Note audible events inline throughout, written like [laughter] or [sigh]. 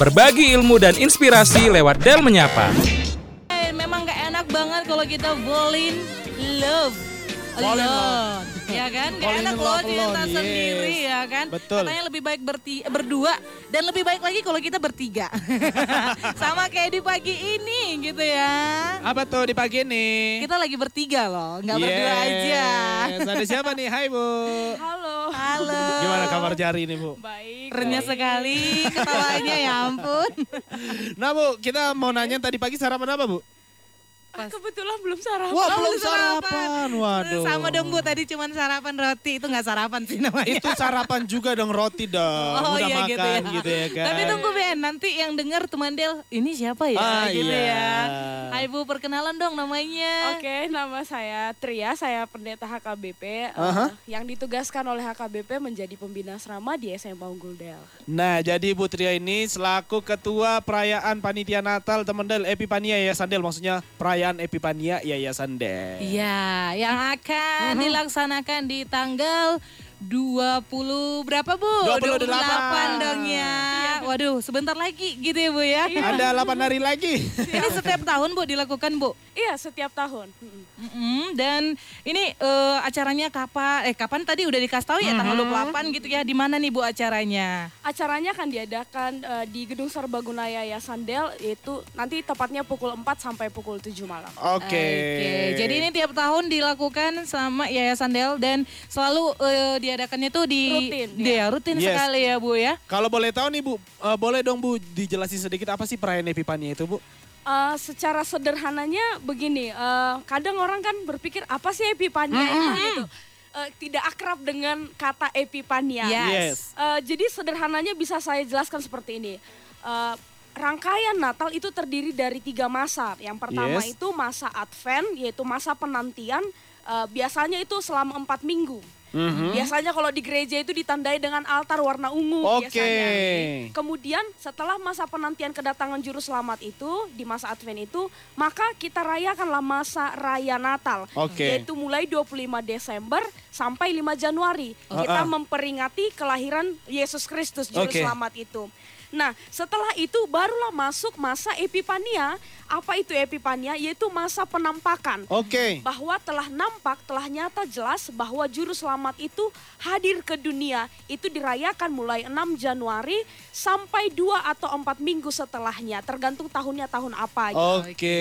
Berbagi ilmu dan inspirasi lewat Del Menyapa. Eh, memang gak enak banget kalau kita falling love alone ya kan gak enak loh cinta alone, sendiri yes. ya kan Betul. katanya lebih baik berti- berdua dan lebih baik lagi kalau kita bertiga [laughs] sama kayak di pagi ini gitu ya Apa tuh di pagi ini? kita lagi bertiga loh nggak berdua aja Yes. Ada siapa nih? Hai Bu. Halo. halo Gimana kabar jari nih Bu? Baik. renyah sekali ketawanya ya ampun Nah Bu, kita mau nanya tadi pagi sarapan apa Bu? Ah, kebetulan belum sarapan. Wah belum sarapan. Waduh. sama dong bu tadi cuman sarapan roti itu nggak sarapan sih namanya Itu sarapan juga dong roti dong. Oh Udah iya makan gitu ya. gitu ya kan. Tapi tunggu Ben, nanti yang dengar teman Del, ini siapa ya? Ah, gitu iya. ya. Hai Bu, perkenalan dong namanya. Oke, nama saya Tria, saya pendeta HKBP eh, Aha. yang ditugaskan oleh HKBP menjadi pembina asrama di SMA Unggul Del. Nah, jadi Bu Tria ini selaku ketua perayaan panitia Natal teman Del Epipania Yayasan Del maksudnya perayaan Epipania Yayasan Del. Iya, yang akan Mhm. dilaksanakan di tanggal 20 berapa Bu? 28. dong ya. Waduh, sebentar lagi gitu ya Bu ya. Ada 8 hari lagi. [laughs] Ini setiap tahun Bu dilakukan Bu. Iya, setiap tahun. Mm-mm. Mm-mm, dan ini eh, acaranya kapan? Eh kapan tadi udah dikasih tahu ya tanggal 28 gitu ya. Di mana nih Bu acaranya? Acaranya akan diadakan eh, di Gedung Serbaguna Yayasan Del, yaitu nanti tepatnya pukul 4 sampai pukul 7 malam. Oke. Oke, jadi ini tiap tahun dilakukan sama Yayasan Del dan selalu eh, diadakannya tuh di Rutin, Dia rutin Yes. sekali ya Bu ya. Kalau boleh tahu nih Bu, eh, boleh dong Bu dijelasin sedikit apa sih perayaan Epipania itu Bu? Eh, secara sederhananya begini, eh, kadang orang kan berpikir apa sih epipania itu gitu. Eh, tidak akrab dengan kata epipania. Yes. Yes. Eh, jadi sederhananya bisa saya jelaskan seperti ini. Eh, rangkaian Natal itu terdiri dari tiga masa. Yang pertama Yes. itu masa Advent, yaitu masa penantian. Eh, biasanya itu selama empat minggu. Mhm. Biasanya kalau di gereja itu ditandai dengan altar warna ungu Oke. biasanya. Kemudian setelah masa penantian kedatangan juru selamat itu di masa Advent itu, maka kita rayakanlah masa raya Natal. Oke. Yaitu mulai 25 Desember sampai 5 Januari. Ah. Kita memperingati kelahiran Yesus Kristus juru Oke. selamat itu. Nah, setelah itu barulah masuk masa Epipania. Apa itu Epipania? Yaitu masa penampakan Oke. bahwa telah nampak, telah nyata jelas bahwa juru selamat itu hadir ke dunia. Itu dirayakan mulai 6 Januari sampai 2 atau 4 minggu setelahnya, tergantung tahunnya tahun apa. Oke.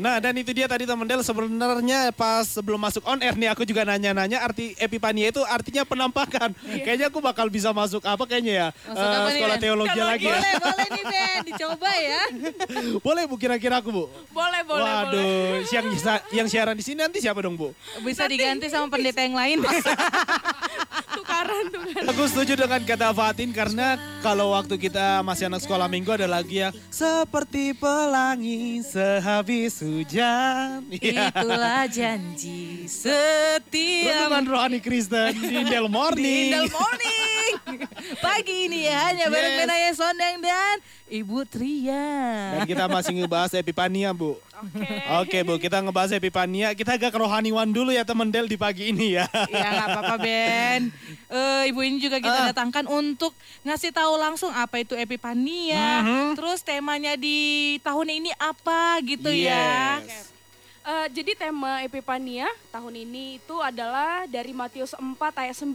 Nah, dan itu dia tadi teman Del sebenarnya pas sebelum masuk on air nih aku juga nanya-nanya arti Epipania itu artinya penampakan. Kayaknya aku bakal bisa masuk apa kayaknya ya? Masuk apa nih, sekolah Teologi lagi ya. Boleh, boleh nih Ben, dicoba ya. [laughs] Boleh Bu kira-kira aku Bu? Boleh, boleh, Waduh, boleh. yang yang siaran di sini nanti siapa dong Bu? Bisa diganti sama pendeta yang lain. [laughs] Tukaran, tukaran. Aku setuju dengan kata Fatin karena kalau waktu kita masih anak sekolah minggu ada lagi yang seperti pelangi sehabis hujan. [laughs] Iya. Itulah janji setiap Renungan rohani Kristen di Del Morning. Indel Morning. Pagi ini ya hanya bareng Yes. Benaya Sondeng dan Ibu Tria. Dan kita masih ngebahas Epipania, Bu. Oke. Oke, Bu, kita ngebahas Epipania. Kita agak kerohaniwan dulu ya temen Del di pagi ini ya. Ya nggak apa-apa Ben. Eh, ibu ini juga kita Ah. datangkan untuk ngasih tahu langsung apa itu Epipania. Mhm. Terus temanya di tahun ini apa gitu ya. Yes. Eh, jadi tema Epipania tahun ini itu adalah dari Matius 4 ayat 19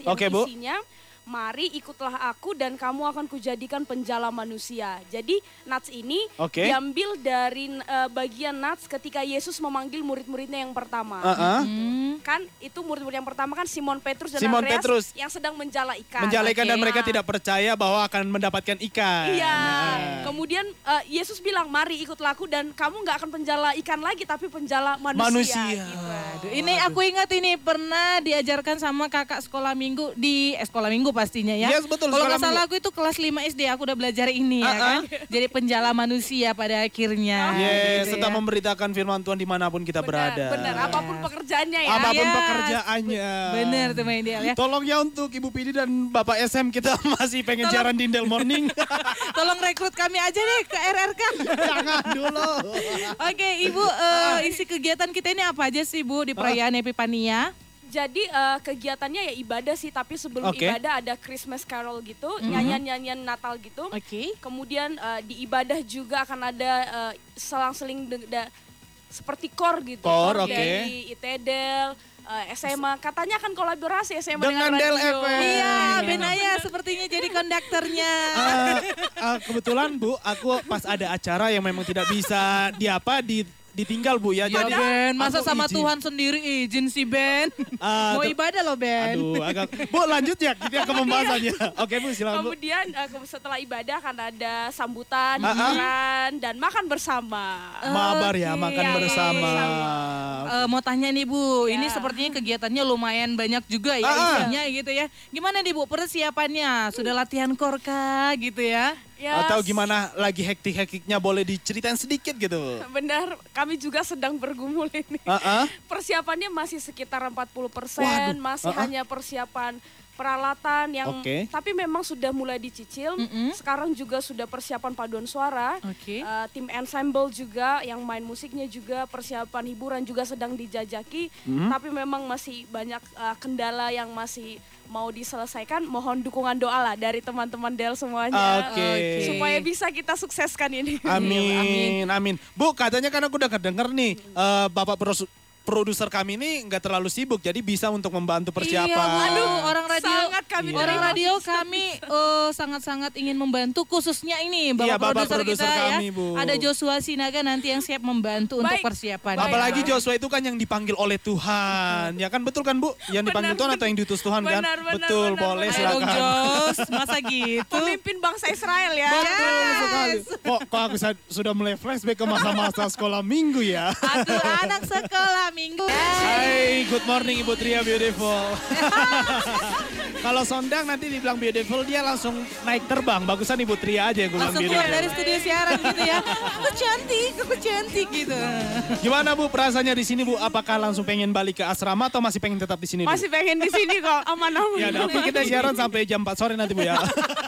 yang Oke, Bu. isinya Mari ikutlah aku dan kamu akan kujadikan penjala manusia. Jadi Nats ini Oke. diambil dari eh, bagian Nats ketika Yesus memanggil murid-muridnya yang pertama. Uh-uh. Hmm. Kan itu murid-murid yang pertama kan Simon Petrus dan Simon Andreas Petrus. yang sedang menjala ikan. Menjalekan dan Oke. mereka tidak percaya bahwa akan mendapatkan ikan. Iya. Nah. Kemudian eh, Yesus bilang, "Mari ikutlah aku dan kamu nggak akan penjala ikan lagi tapi penjala manusia." Manusia. gitu. Aduh, ini aku ingat ini pernah diajarkan sama kakak sekolah minggu di eh, sekolah minggu pastinya ya. Yes, betul, Kalau nggak salah aku itu kelas 5 SD aku udah belajar ini ya Ah, kan. [laughs] Jadi penjala manusia pada akhirnya. Yes, gitu tetap ya. memberitakan firman Tuhan di mana pun kita Benar, berada. benar. Apa pun pekerjaannya ya. Apa pun Yes, pekerjaannya. Bener tuh Ideal ya. Tolong ya untuk Ibu Pidi dan Bapak SM kita [laughs] masih pengen Tolong. siaran di Indel Morning. [laughs] Tolong rekrut kami aja deh ke RRK. Jangan dulu. Oke, Ibu eh, isi kegiatan kita ini apa aja sih Bu di perayaan Epipania? Jadi eh, kegiatannya ya ibadah sih, tapi sebelum Oke. ibadah ada Christmas Carol gitu, Mm-hmm. nyanyian-nyanyian Natal gitu. Oke. Kemudian eh, di ibadah juga akan ada eh, selang-seling de- da- seperti kor gitu. Kor, oke. dari ITEDEL, eh, SMA. Katanya akan kolaborasi SMA Dengan dengan, Del. FM. Iya, Benaya sepertinya jadi konduktornya. Eh, eh, kebetulan Bu, aku pas ada acara yang memang tidak bisa di apa di ditinggal Bu ya. Ya Jadi Ben, masa sama izin. Tuhan sendiri izin sih Ben? Ah, Mau ibadah loh Ben. Aduh, agak Bu lanjut ya kita ke pembahasannya. Oke Bu, silakan Bu. Kemudian ke- setelah ibadah akan ada sambutan, Ah, ah. hiburan, dan makan bersama. Mabar ya, makan Iya, bersama. Eh, mau tanya nih Bu, ini Ya. sepertinya kegiatannya lumayan banyak juga ya Ah, ah. isinya gitu ya. Gimana nih Bu persiapannya? Sudah latihan korka gitu ya? Ya, Atau gimana lagi hektik-hektiknya boleh diceritain sedikit gitu. Benar, kami juga sedang bergumul ini. Ah, ah. Persiapannya masih sekitar 40%, Waduh, masih uh-uh. hanya persiapan peralatan yang Oke. tapi memang sudah mulai dicicil. Mm-mm. Sekarang juga sudah persiapan paduan suara. Oke. Eh, tim ensemble juga yang main musiknya juga persiapan hiburan juga sedang dijajaki. Mm-hmm. Tapi memang masih banyak eh, kendala yang masih mau diselesaikan. Mohon dukungan doa lah dari teman-teman Del semuanya. Oke. Oke. Supaya bisa kita sukseskan ini. Amin, amin. Bu, katanya kan aku udah kedenger nih, eh, Bapak pros- produser kami ini nggak terlalu sibuk, jadi bisa untuk membantu persiapan. Iya, aduh orang radio. Sangat kami Iya. Orang radio kami eh, sangat-sangat ingin membantu khususnya ini Bapak, Iya, Bapak produser kita kami, ya. Bu. Ada Joshua Sinaga nanti yang siap membantu untuk Baik. persiapan. Baik. Apalagi Joshua itu kan yang dipanggil oleh Tuhan. Ya kan betul kan Bu? Yang dipanggil Benar, Tuhan atau yang diutus Tuhan kan? benar, benar, betul, benar, boleh benar. Ayo dong silakan. Jos, masa gitu? Pemimpin bangsa Israel ya. Betul sekali. Kok, kok aku sudah mulai flashback ke masa-masa sekolah minggu ya? Aku anak sekolah minggu. Hai, good morning Ibu Tria Beautiful. [laughs] Kalau Sondang nanti dibilang beautiful, dia langsung naik terbang. Bagusan Ibu Tria aja yang gue bilang Langsung keluar dari studio siaran gitu ya. Aku cantik, aku cantik gitu. Gimana Bu perasaannya di sini Bu? Apakah langsung pengen balik ke asrama atau masih pengen tetap di sini? Bu? Masih pengen di sini kok aman-aman. Ya, tapi kita siaran sampai jam 4 sore nanti Bu ya. [laughs]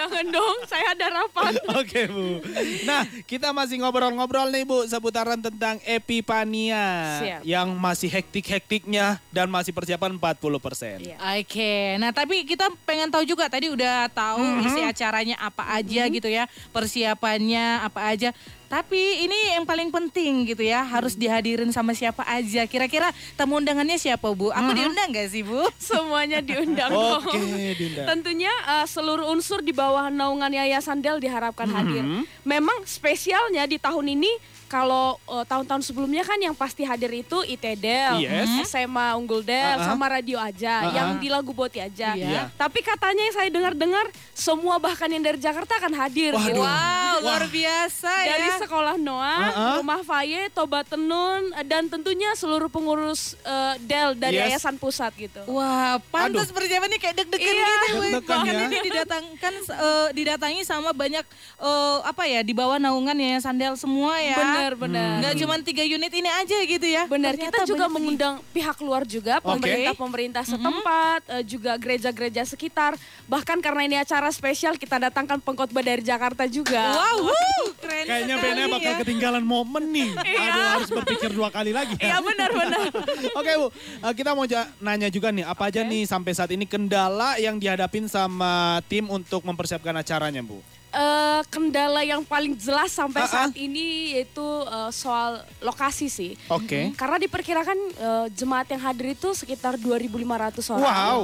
Jangan dong, saya ada rapat. [laughs] Oke Bu. Nah kita masih ngobrol-ngobrol nih Bu seputaran tentang Epipania Siap. yang masih hektik-hektiknya dan masih persiapan 40%. Iya. Oke, nah tapi kita pengen tahu juga tadi udah tahu isi acaranya apa aja gitu ya, persiapannya apa aja. Tapi ini yang paling penting gitu ya, harus dihadirin sama siapa aja. Kira-kira tamu undangannya siapa Bu? Aku diundang gak sih Bu? [laughs] Semuanya diundang Oke, dong. Dinda. Tentunya uh, seluruh unsur di bawah naungan Yayasan Del diharapkan hadir. Memang spesialnya di tahun ini kalau uh, tahun-tahun sebelumnya kan yang pasti hadir itu ITDEL, Yes. SMA Unggul Del, Uh-uh. sama radio aja, Uh-uh. yang di lagu Boti aja. Iya. Tapi katanya yang saya dengar-dengar semua bahkan yang dari Jakarta akan hadir. Waduh. gitu. Wow, luar biasa Dari ya. sekolah Noah, Uh-uh. Rumah Faye, Toba Tenun, eh, dan tentunya seluruh pengurus eh, Del dari Yes. Yayasan Pusat gitu. Wah, pantas persiapannya kayak deg-degan Iya. gitu. Deg-degan Bahkan ya. ini didatangkan eh, didatangi sama banyak eh, apa ya di bawah naungan Yayasan Del semua ya. Benar, benar. Nggak cuma tiga unit ini aja gitu ya. Benar, Ternyata kita juga mengundang pihak luar juga, pemerintah-pemerintah setempat, eh, juga gereja-gereja sekitar. Bahkan karena ini acara spesial, kita datangkan pengkhotbah dari Jakarta juga. Wow, wuh, keren Kayaknya Bena bakal ya. ketinggalan momen nih. [laughs] Aduh harus berpikir dua kali lagi. Iya benar-benar. [laughs] Oke Bu, Eh, kita mau nanya juga nih, apa aja nih sampai saat ini kendala yang dihadapin sama tim untuk mempersiapkan acaranya Bu? Eh, kendala yang paling jelas sampai ah. saat ini yaitu eh, soal lokasi sih. Oke. Karena diperkirakan eh, jemaat yang hadir itu sekitar 2.500 orang. Wow.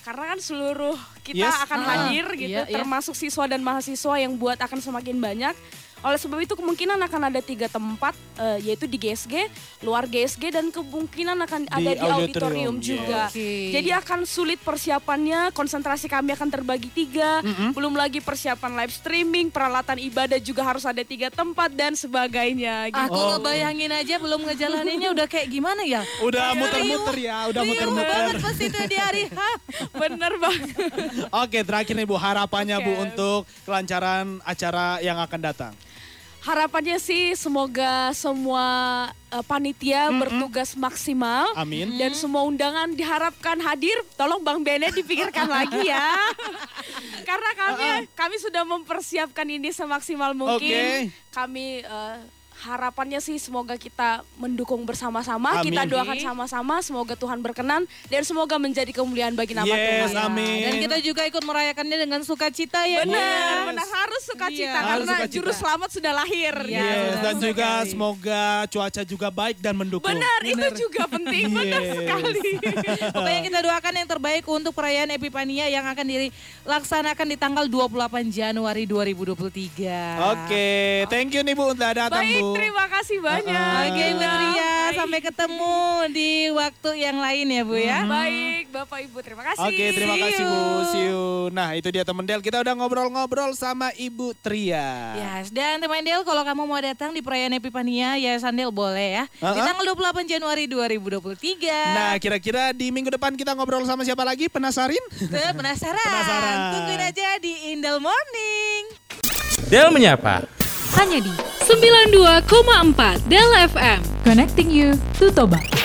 Karena kan seluruh kita Yes. akan Ah, hadir gitu, iya, iya. termasuk siswa dan mahasiswa yang buat akan semakin banyak. Oleh sebab itu kemungkinan akan ada tiga tempat, eh, yaitu di GSG, luar GSG, dan kemungkinan akan ada di auditorium, auditorium juga. Oke. Jadi akan sulit persiapannya, konsentrasi kami akan terbagi tiga, belum lagi persiapan live streaming, peralatan ibadah juga harus ada tiga tempat dan sebagainya. Gitu. Aku ngebayangin aja belum ngejalaninnya udah kayak gimana ya? Udah muter-muter ya, udah Riuh muter-muter. banget pas itu di hari H. [laughs] Bener banget. Oke, terakhir nih Bu, harapannya Bu Oke. untuk kelancaran acara yang akan datang. Harapannya sih semoga semua eh, panitia bertugas maksimal. Amin. Dan semua undangan diharapkan hadir. Tolong Bang Bene dipikirkan [laughs] lagi ya. Karena kami kami sudah mempersiapkan ini semaksimal mungkin. Oke. Kami eh, harapannya sih semoga kita mendukung bersama-sama, Amin. kita doakan sama-sama, semoga Tuhan berkenan dan semoga menjadi kemuliaan bagi nama Yes, Tuhan. amin. Dan kita juga ikut merayakannya dengan sukacita ya. Benar, Mas. benar harus sukacita Iya. Harus karena sukacita. juru selamat sudah lahir. Iya, Yes, benar dan juga sekali. semoga cuaca juga baik dan mendukung. Benar, itu juga penting, benar Yes. sekali. [laughs] Pokoknya kita doakan yang terbaik untuk perayaan Epifania yang akan dilaksanakan di tanggal 28 Januari 2023. Oke, thank you nih Bu udah datang Baik, Bu. Terima kasih banyak. Oke Bu. Tria, sampai ketemu di waktu yang lain ya Bu ya. Baik, Bapak Ibu, terima kasih. Oke, terima See kasih Bu. See you. Nah, itu dia teman Del. Kita udah ngobrol-ngobrol sama Ibu Tria. Yes, dan teman Del kalau kamu mau datang di perayaan Epifania ya Sandel boleh ya. Di Uh-uh. tanggal 28 Januari 2023. Nah, kira-kira di minggu depan kita ngobrol sama siapa lagi? Penasarin? Tuh, penasaran? Penasaran. Tungguin aja di Indel Morning. Del menyapa. Hanya di 92,4 Del FM. Connecting you to Toba.